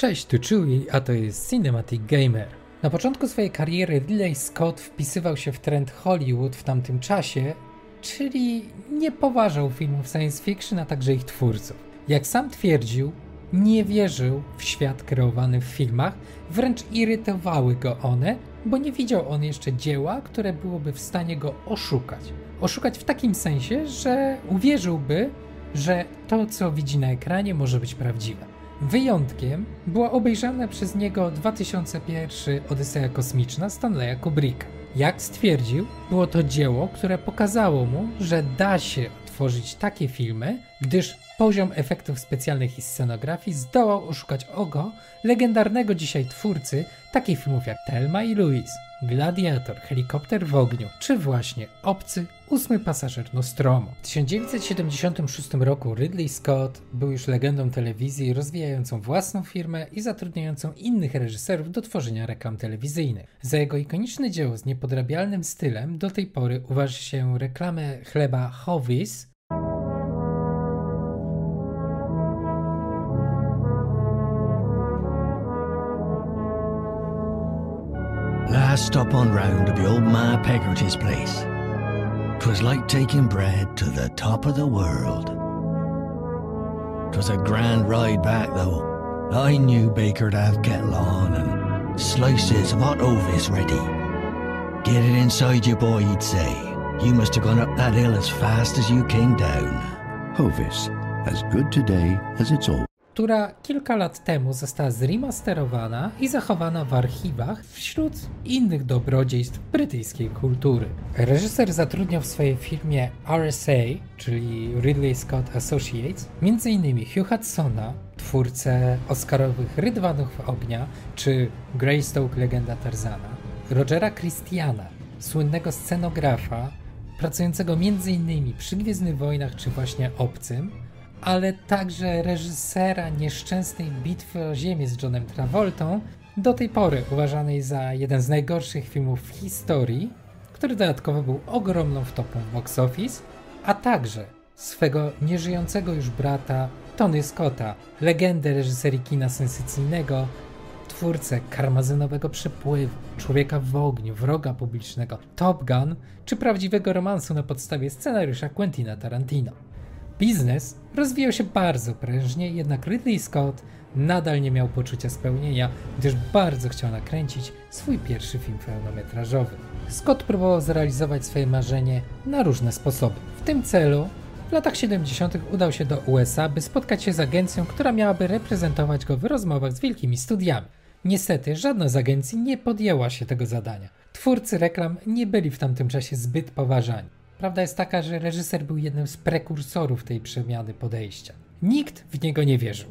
Cześć, tu Chewie, a to jest Cinematic Gamer. Na początku swojej kariery Ridley Scott wpisywał się w trend Hollywood w tamtym czasie, czyli nie poważał filmów science fiction, a także ich twórców. Jak sam twierdził, nie wierzył w świat kreowany w filmach, wręcz irytowały go one, bo nie widział on jeszcze dzieła, które byłoby w stanie go oszukać. Oszukać w takim sensie, że uwierzyłby, że to, co widzi na ekranie, może być prawdziwe. Wyjątkiem była obejrzana przez niego 2001 Odyseja Kosmiczna Stanleya Kubricka. Jak stwierdził, było to dzieło, które pokazało mu, że da się tworzyć takie filmy, gdyż poziom efektów specjalnych i scenografii zdołał oszukać oko legendarnego dzisiaj twórcy takich filmów jak Telma i Louise, Gladiator, Helikopter w ogniu, czy właśnie Obcy, ósmy pasażer Nostromo. W 1976 roku Ridley Scott był już legendą telewizji rozwijającą własną firmę i zatrudniającą innych reżyserów do tworzenia reklam telewizyjnych. Za jego ikoniczne dzieło z niepodrabialnym stylem do tej pory uważa się reklamę chleba Hovis Stop on round to be old Ma Peggerty's place. 'Twas like taking bread to the top of the world. 'Twas a grand ride back though. I knew Baker'd have kettle on and slices of hot ovis ready. Get it inside you, boy, he'd say. You must have gone up that hill as fast as you came down. Hovis, as good today as it's old. Która kilka lat temu została zremasterowana i zachowana w archiwach wśród innych dobrodziejstw brytyjskiej kultury. Reżyser zatrudniał w swojej firmie RSA, czyli Ridley Scott Associates, m.in. Hugh Hudsona, twórcę Oscarowych Rydwanów Ognia, czy Greystoke Legenda Tarzana, Rogera Christiana, słynnego scenografa, pracującego m.in. przy Gwiezdnych Wojnach czy właśnie Obcym, ale także reżysera nieszczęsnej bitwy o Ziemię z Johnem Travoltą, do tej pory uważanej za jeden z najgorszych filmów w historii, który dodatkowo był ogromną wtopą w box office, a także swego nieżyjącego już brata Tony Scotta, legendę reżyserii kina sensacyjnego, twórcę karmazynowego przepływu, człowieka w ogniu, wroga publicznego, Top Gun, czy prawdziwego romansu na podstawie scenariusza Quentina Tarantino. Biznes rozwijał się bardzo prężnie, jednak Ridley Scott nadal nie miał poczucia spełnienia, gdyż bardzo chciał nakręcić swój pierwszy film pełnometrażowy. Scott próbował zrealizować swoje marzenie na różne sposoby. W tym celu w latach 70. udał się do USA, by spotkać się z agencją, która miałaby reprezentować go w rozmowach z wielkimi studiami. Niestety, żadna z agencji nie podjęła się tego zadania. Twórcy reklam nie byli w tamtym czasie zbyt poważani. Prawda jest taka, że reżyser był jednym z prekursorów tej przemiany podejścia. Nikt w niego nie wierzył.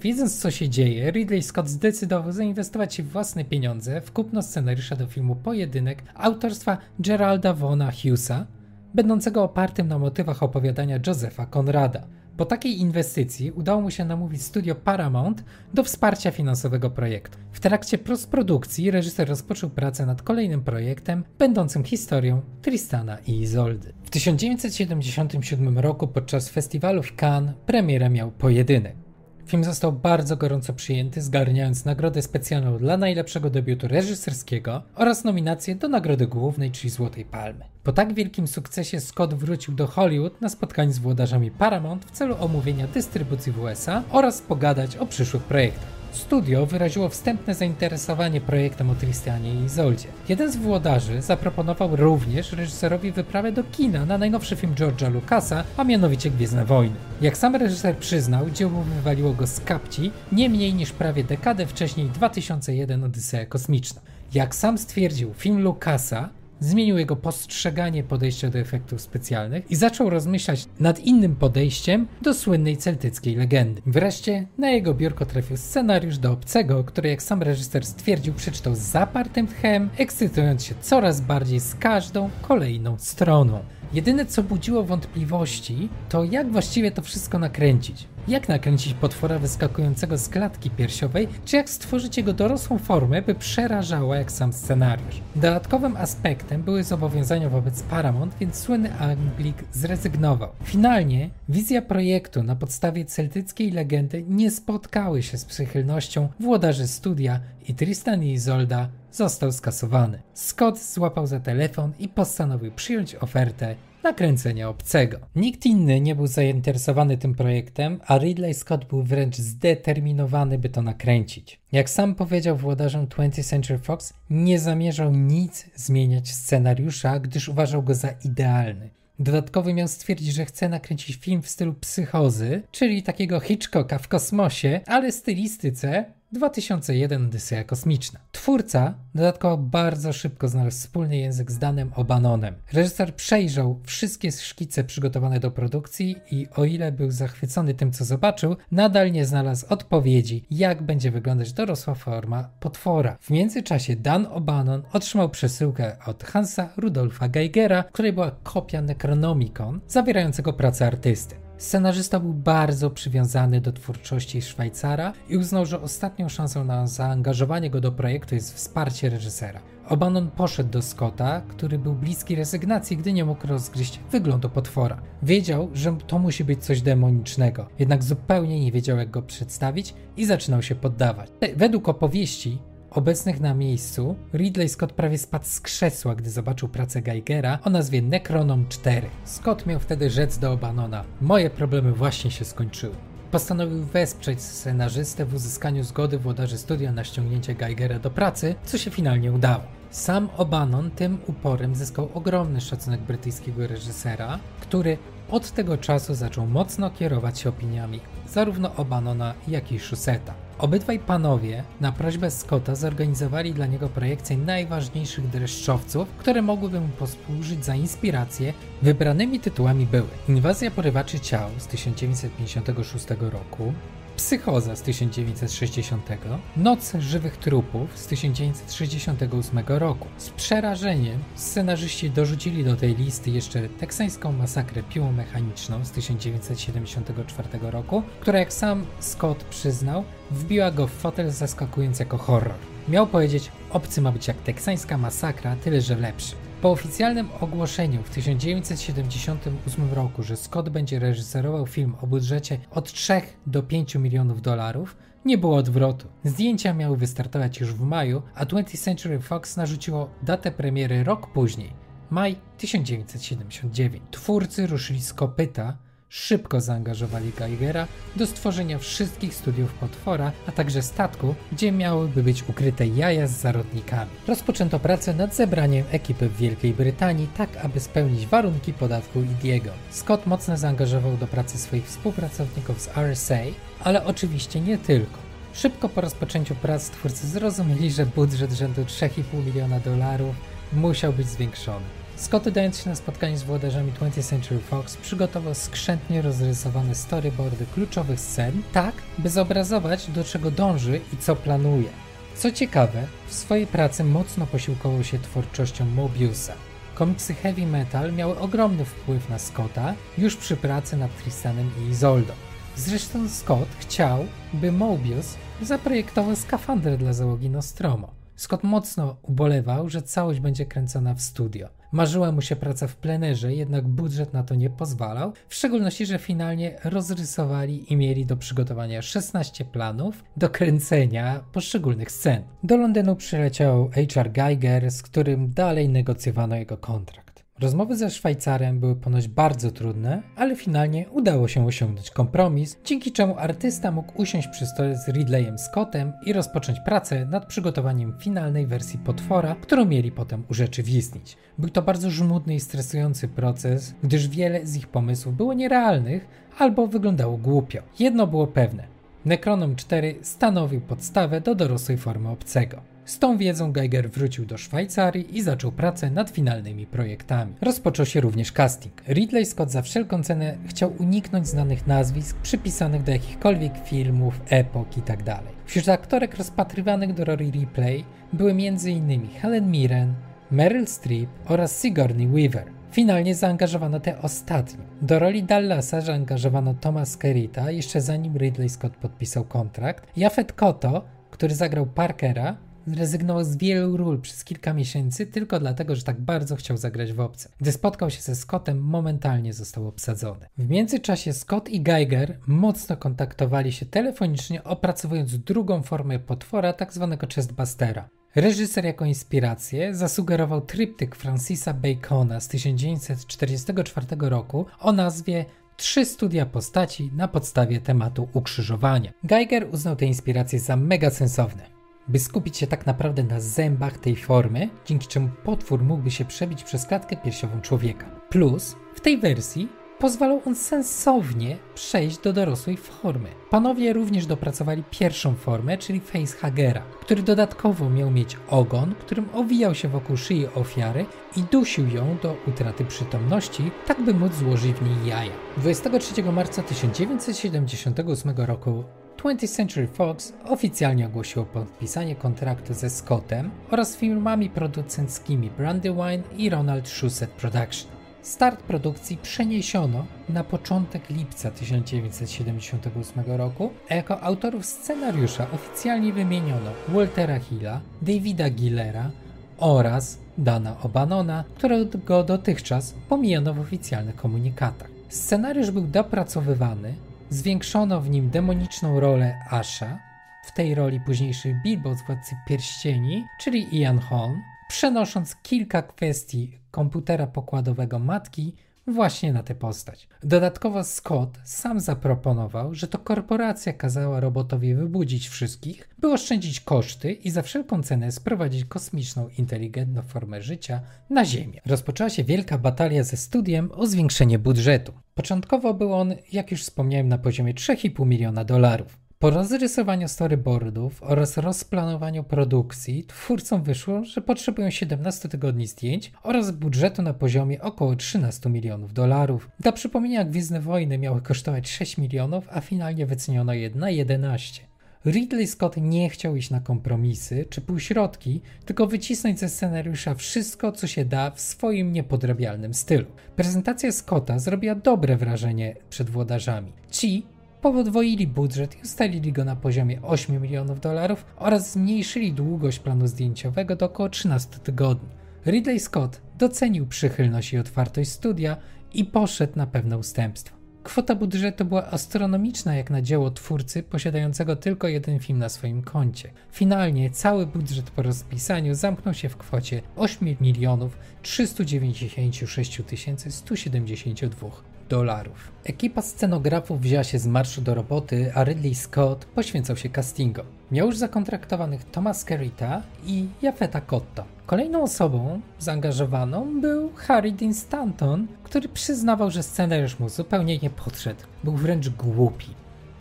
Wiedząc co się dzieje, Ridley Scott zdecydował zainwestować własne pieniądze w kupno scenariusza do filmu Pojedynek autorstwa Geralda Vona Hughesa, będącego opartym na motywach opowiadania Josepha Conrada – po takiej inwestycji udało mu się namówić studio Paramount do wsparcia finansowego projektu. W trakcie postprodukcji reżyser rozpoczął pracę nad kolejnym projektem, będącym historią Tristana i Izoldy. W 1977 roku podczas festiwalu w Cannes premierę miał pojedynek. Film został bardzo gorąco przyjęty, zgarniając nagrodę specjalną dla najlepszego debiutu reżyserskiego oraz nominację do nagrody głównej, czyli Złotej Palmy. Po tak wielkim sukcesie Scott wrócił do Hollywood na spotkanie z włodarzami Paramount w celu omówienia dystrybucji w USA oraz pogadać o przyszłych projektach. Studio wyraziło wstępne zainteresowanie projektem o Tristianie i Izoldzie. Jeden z włodarzy zaproponował również reżyserowi wyprawę do kina na najnowszy film George'a Lucasa, a mianowicie Gwiezdne Wojny. Jak sam reżyser przyznał, dzieło wywaliło go z kapci nie mniej niż prawie dekadę wcześniej 2001 Odyseja Kosmiczna. Jak sam stwierdził, film Lucasa zmienił jego postrzeganie podejścia do efektów specjalnych i zaczął rozmyślać nad innym podejściem do słynnej celtyckiej legendy. Wreszcie na jego biurko trafił scenariusz do obcego, który jak sam reżyser stwierdził przeczytał z zapartym tchem, ekscytując się coraz bardziej z każdą kolejną stroną. Jedyne co budziło wątpliwości, to jak właściwie to wszystko nakręcić. Jak nakręcić potwora wyskakującego z klatki piersiowej, czy jak stworzyć jego dorosłą formę, by przerażała jak sam scenariusz. Dodatkowym aspektem były zobowiązania wobec Paramount, więc słynny Anglik zrezygnował. Finalnie wizja projektu na podstawie celtyckiej legendy nie spotkały się z przychylnością włodarzy studia i Tristan i Izolda został skasowany. Scott złapał za telefon i postanowił przyjąć ofertę nakręcenia obcego. Nikt inny nie był zainteresowany tym projektem, a Ridley Scott był wręcz zdeterminowany, by to nakręcić. Jak sam powiedział włodarzom 20th Century Fox, nie zamierzał nic zmieniać scenariusza, gdyż uważał go za idealny. Dodatkowo miał stwierdzić, że chce nakręcić film w stylu psychozy, czyli takiego Hitchcocka w kosmosie, ale stylistyce 2001 Odyseja Kosmiczna. Twórca dodatkowo bardzo szybko znalazł wspólny język z Danem O'Bannonem. Reżyser przejrzał wszystkie szkice przygotowane do produkcji i o ile był zachwycony tym, co zobaczył, nadal nie znalazł odpowiedzi, jak będzie wyglądać dorosła forma potwora. W międzyczasie Dan O'Bannon otrzymał przesyłkę od Hansa Rudolfa Geigera, której była kopia Necronomicon zawierającego pracę artysty. Scenarzysta był bardzo przywiązany do twórczości Szwajcara i uznał, że ostatnią szansą na zaangażowanie go do projektu jest wsparcie reżysera. O'Bannon poszedł do Scotta, który był bliski rezygnacji, gdy nie mógł rozgryźć wyglądu potwora. Wiedział, że to musi być coś demonicznego, jednak zupełnie nie wiedział, jak go przedstawić i zaczynał się poddawać. Według opowieści obecnych na miejscu, Ridley Scott prawie spadł z krzesła, gdy zobaczył pracę Geigera o nazwie Necronom 4. Scott miał wtedy rzec do Obanona: Moje problemy właśnie się skończyły. Postanowił wesprzeć scenarzystę w uzyskaniu zgody włodarzy studia na ściągnięcie Geigera do pracy, co się finalnie udało. Sam Obanon tym uporem zyskał ogromny szacunek brytyjskiego reżysera, który od tego czasu zaczął mocno kierować się opiniami zarówno Obanona, jak i Shuseta. Obydwaj panowie na prośbę Scotta zorganizowali dla niego projekcję najważniejszych dreszczowców, które mogłyby mu posłużyć za inspirację. Wybranymi tytułami były Inwazja porywaczy ciał z 1956 roku, Psychoza z 1960, Noc żywych trupów z 1968 roku. Z przerażeniem scenarzyści dorzucili do tej listy jeszcze teksańską masakrę piłą mechaniczną z 1974 roku, która jak sam Scott przyznał, wbiła go w fotel zaskakując jako horror. Miał powiedzieć, obcy ma być jak teksańska masakra, tyle że lepszy. Po oficjalnym ogłoszeniu w 1978 roku, że Scott będzie reżyserował film o budżecie od 3 do 5 milionów dolarów, nie było odwrotu. Zdjęcia miały wystartować już w maju, a 20th Century Fox narzuciło datę premiery rok później, maj 1979. Twórcy ruszyli z kopyta, szybko zaangażowali Geigera do stworzenia wszystkich studiów potwora, a także statku, gdzie miałyby być ukryte jaja z zarodnikami. Rozpoczęto pracę nad zebraniem ekipy w Wielkiej Brytanii, tak aby spełnić warunki podatku Idiego. Scott mocno zaangażował do pracy swoich współpracowników z RSA, ale oczywiście nie tylko. Szybko po rozpoczęciu prac twórcy zrozumieli, że budżet rzędu 3,5 miliona dolarów musiał być zwiększony. Scott dając się na spotkanie z włodarzami 20th Century Fox przygotował skrzętnie rozrysowane storyboardy kluczowych scen, tak by zobrazować do czego dąży i co planuje. Co ciekawe, w swojej pracy mocno posiłkował się twórczością Mobiusa. Komiksy heavy metal miały ogromny wpływ na Scotta już przy pracy nad Tristanem i Izoldą. Zresztą Scott chciał, by Mobius zaprojektował skafander dla załogi Nostromo. Scott mocno ubolewał, że całość będzie kręcona w studio. Marzyła mu się praca w plenerze, jednak budżet na to nie pozwalał, w szczególności, że finalnie rozrysowali i mieli do przygotowania 16 planów do kręcenia poszczególnych scen. Do Londynu przyleciał HR Geiger, z którym dalej negocjowano jego kontrakt. Rozmowy ze Szwajcarem były ponoć bardzo trudne, ale finalnie udało się osiągnąć kompromis, dzięki czemu artysta mógł usiąść przy stole z Ridleyem Scottem i rozpocząć pracę nad przygotowaniem finalnej wersji potwora, którą mieli potem urzeczywistnić. Był to bardzo żmudny i stresujący proces, gdyż wiele z ich pomysłów było nierealnych albo wyglądało głupio. Jedno było pewne: Necronom 4 stanowił podstawę do dorosłej formy obcego. Z tą wiedzą Geiger wrócił do Szwajcarii i zaczął pracę nad finalnymi projektami. Rozpoczął się również casting. Ridley Scott za wszelką cenę chciał uniknąć znanych nazwisk przypisanych do jakichkolwiek filmów, epok itd. Tak Wśród aktorek rozpatrywanych do Rory Replay były m.in. Helen Mirren, Meryl Streep oraz Sigourney Weaver. Finalnie zaangażowano te ostatnie. Do roli Dallasa zaangażowano Thomas Kerita jeszcze zanim Ridley Scott podpisał kontrakt. Jafet Koto, który zagrał Parkera, zrezygnował z wielu ról przez kilka miesięcy tylko dlatego, że tak bardzo chciał zagrać w obce. Gdy spotkał się ze Scottem, momentalnie został obsadzony. W międzyczasie Scott i Geiger mocno kontaktowali się telefonicznie, opracowując drugą formę potwora, tak zwanego chestbustera. Reżyser jako inspirację zasugerował tryptyk Francisa Bacona z 1944 roku o nazwie Trzy studia postaci na podstawie tematu ukrzyżowania. Geiger uznał te inspiracje za mega sensowne, by skupić się tak naprawdę na zębach tej formy, dzięki czemu potwór mógłby się przebić przez klatkę piersiową człowieka. Plus, w tej wersji pozwalał on sensownie przejść do dorosłej formy. Panowie również dopracowali pierwszą formę, czyli facehagera, który dodatkowo miał mieć ogon, którym owijał się wokół szyi ofiary i dusił ją do utraty przytomności, tak by móc złożyć w niej jaja. 23 marca 1978 roku 20th Century Fox oficjalnie ogłosiło podpisanie kontraktu ze Scottem oraz firmami producenckimi Brandywine i Ronald Shusett Production. Start produkcji przeniesiono na początek lipca 1978 roku, a jako autorów scenariusza oficjalnie wymieniono Waltera Hilla, Davida Gillera oraz Dana O'Banona, którego dotychczas pomijano w oficjalnych komunikatach. Scenariusz był dopracowywany, zwiększono w nim demoniczną rolę Asha, w tej roli późniejszy Bilbo z Władcy Pierścieni, czyli Ian Holm, przenosząc kilka kwestii komputera pokładowego matki właśnie na tę postać. Dodatkowo Scott sam zaproponował, że to korporacja kazała robotowi wybudzić wszystkich, by oszczędzić koszty i za wszelką cenę sprowadzić kosmiczną, inteligentną formę życia na Ziemię. Rozpoczęła się wielka batalia ze studiem o zwiększenie budżetu. Początkowo był on, jak już wspomniałem, na poziomie 3,5 miliona dolarów. Po rozrysowaniu storyboardów oraz rozplanowaniu produkcji, twórcom wyszło, że potrzebują 17 tygodni zdjęć oraz budżetu na poziomie około 13 milionów dolarów. Dla przypomnienia, Gwiezdne Wojny miały kosztować 6 milionów, a finalnie wyceniono je na 11. Ridley Scott nie chciał iść na kompromisy czy półśrodki, tylko wycisnąć ze scenariusza wszystko, co się da w swoim niepodrabialnym stylu. Prezentacja Scotta zrobiła dobre wrażenie przed włodarzami. Ci podwoili budżet i ustalili go na poziomie 8 milionów dolarów oraz zmniejszyli długość planu zdjęciowego do około 13 tygodni. Ridley Scott docenił przychylność i otwartość studia i poszedł na pewne ustępstwa. Kwota budżetu była astronomiczna jak na dzieło twórcy posiadającego tylko jeden film na swoim koncie. Finalnie cały budżet po rozpisaniu zamknął się w kwocie 8 milionów 396 172 dolarów. Ekipa scenografów wzięła się z marszu do roboty, a Ridley Scott poświęcał się castingom. Miał już zakontraktowanych Thomas Kerrita i Jafeta Kotto. Kolejną osobą zaangażowaną był Harry Dean Stanton, który przyznawał, że scenariusz mu zupełnie nie podszedł. Był wręcz głupi.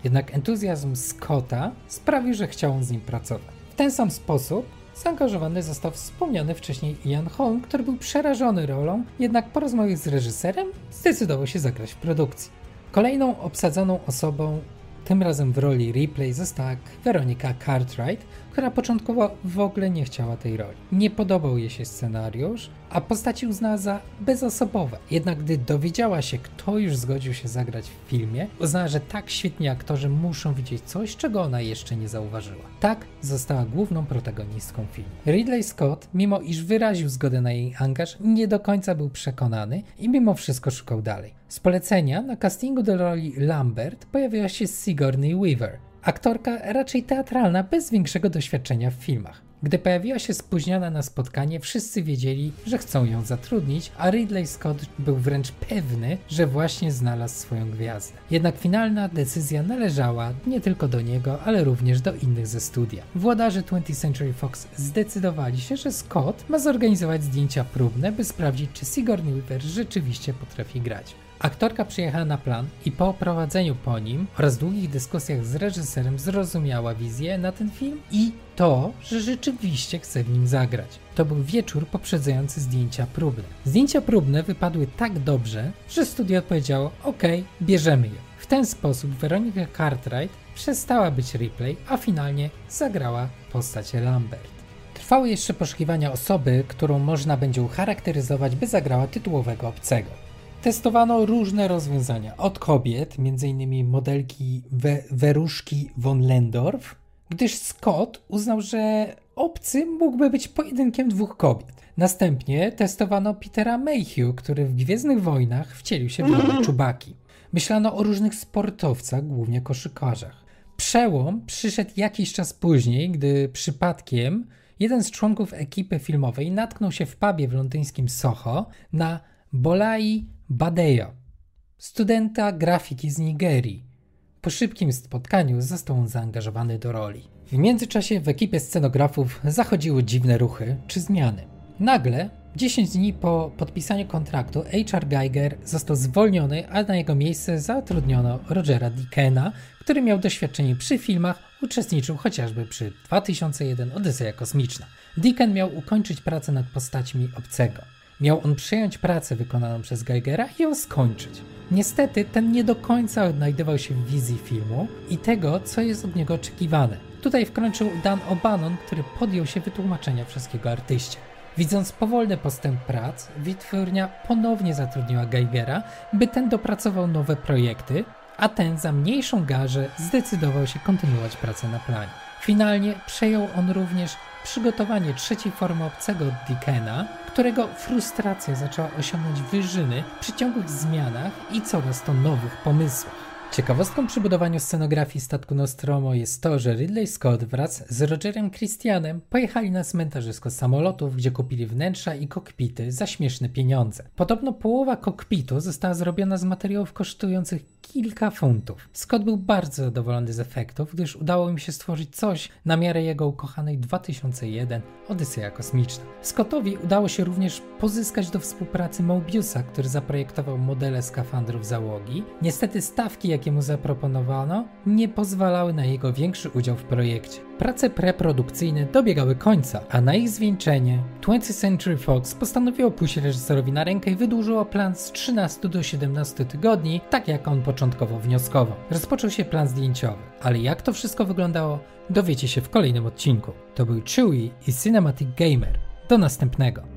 Jednak entuzjazm Scotta sprawił, że chciał on z nim pracować. W ten sam sposób zaangażowany został wspomniany wcześniej Ian Holm, który był przerażony rolą, jednak po rozmowie z reżyserem zdecydował się zagrać w produkcji. Kolejną obsadzoną osobą, tym razem w roli Ripley, została Weronika Cartwright, która początkowo w ogóle nie chciała tej roli. Nie podobał jej się scenariusz, a postaci uznała za bezosobowe. Jednak gdy dowiedziała się, kto już zgodził się zagrać w filmie, uznała, że tak świetni aktorzy muszą widzieć coś, czego ona jeszcze nie zauważyła. Tak została główną protagonistką filmu. Ridley Scott, mimo iż wyraził zgodę na jej angaż, nie do końca był przekonany i mimo wszystko szukał dalej. Z polecenia na castingu do roli Lambert pojawiła się Sigourney Weaver, Aktorka raczej teatralna, bez większego doświadczenia w filmach. Gdy pojawiła się spóźniona na spotkanie, wszyscy wiedzieli, że chcą ją zatrudnić, a Ridley Scott był wręcz pewny, że właśnie znalazł swoją gwiazdę. Jednak finalna decyzja należała nie tylko do niego, ale również do innych ze studia. Włodarze 20th Century Fox zdecydowali się, że Scott ma zorganizować zdjęcia próbne, by sprawdzić, czy Sigourney Weaver rzeczywiście potrafi grać. Aktorka przyjechała na plan i po prowadzeniu po nim oraz długich dyskusjach z reżyserem zrozumiała wizję na ten film i to, że rzeczywiście chce w nim zagrać. To był wieczór poprzedzający zdjęcia próbne. Zdjęcia próbne wypadły tak dobrze, że studio odpowiedziało: OK, bierzemy je. W ten sposób Weronika Cartwright przestała być replay, a finalnie zagrała postać Lambert. Trwały jeszcze poszukiwania osoby, którą można będzie ucharakteryzować, by zagrała tytułowego obcego. Testowano różne rozwiązania, od kobiet, m.in. modelki We Weruszki von Lendorf, gdyż Scott uznał, że obcy mógłby być pojedynkiem dwóch kobiet. Następnie testowano Petera Mayhew, który w Gwiezdnych Wojnach wcielił się w rolę Czubaki. Myślano o różnych sportowcach, głównie koszykarzach. Przełom przyszedł jakiś czas później, gdy przypadkiem jeden z członków ekipy filmowej natknął się w pubie w londyńskim Soho na Bolai Badejo, studenta grafiki z Nigerii. Po szybkim spotkaniu został on zaangażowany do roli. W międzyczasie w ekipie scenografów zachodziły dziwne ruchy czy zmiany. Nagle 10 dni po podpisaniu kontraktu HR Geiger został zwolniony, a na jego miejsce zatrudniono Rogera Dickena, który miał doświadczenie przy filmach, uczestniczył chociażby przy 2001 Odyseja Kosmiczna. Dicken miał ukończyć pracę nad postaćmi obcego. Miał on przejąć pracę wykonaną przez Geigera i ją skończyć. Niestety ten nie do końca odnajdywał się w wizji filmu i tego, co jest od niego oczekiwane. Tutaj wkręczył Dan O'Bannon, który podjął się wytłumaczenia wszystkiego artyście. Widząc powolny postęp prac, wytwórnia ponownie zatrudniła Geigera, by ten dopracował nowe projekty, a ten za mniejszą garzę zdecydował się kontynuować pracę na planie. Finalnie przejął on również przygotowanie trzeciej formy obcego Dickena, którego frustracja zaczęła osiągnąć wyżyny przy ciągłych zmianach i coraz to nowych pomysłach. Ciekawostką przy budowaniu scenografii statku Nostromo jest to, że Ridley Scott wraz z Rogerem Christianem pojechali na cmentarzysko samolotów, gdzie kupili wnętrza i kokpity za śmieszne pieniądze. Podobno połowa kokpitu została zrobiona z materiałów kosztujących kilka funtów. Scott był bardzo zadowolony z efektów, gdyż udało mi się stworzyć coś na miarę jego ukochanej 2001 Odyseja Kosmiczna. Scottowi udało się również pozyskać do współpracy Mobiusa, który zaprojektował modele skafandrów załogi. Niestety stawki, jakie mu zaproponowano, nie pozwalały na jego większy udział w projekcie. Prace preprodukcyjne dobiegały końca, a na ich zwieńczenie 20th Century Fox postanowiło pójść reżyserowi na rękę i wydłużyło plan z 13 do 17 tygodni, tak jak on początkowo wnioskował. Rozpoczął się plan zdjęciowy, ale jak to wszystko wyglądało, dowiecie się w kolejnym odcinku. To był Chewie i Cinematic Gamer. Do następnego.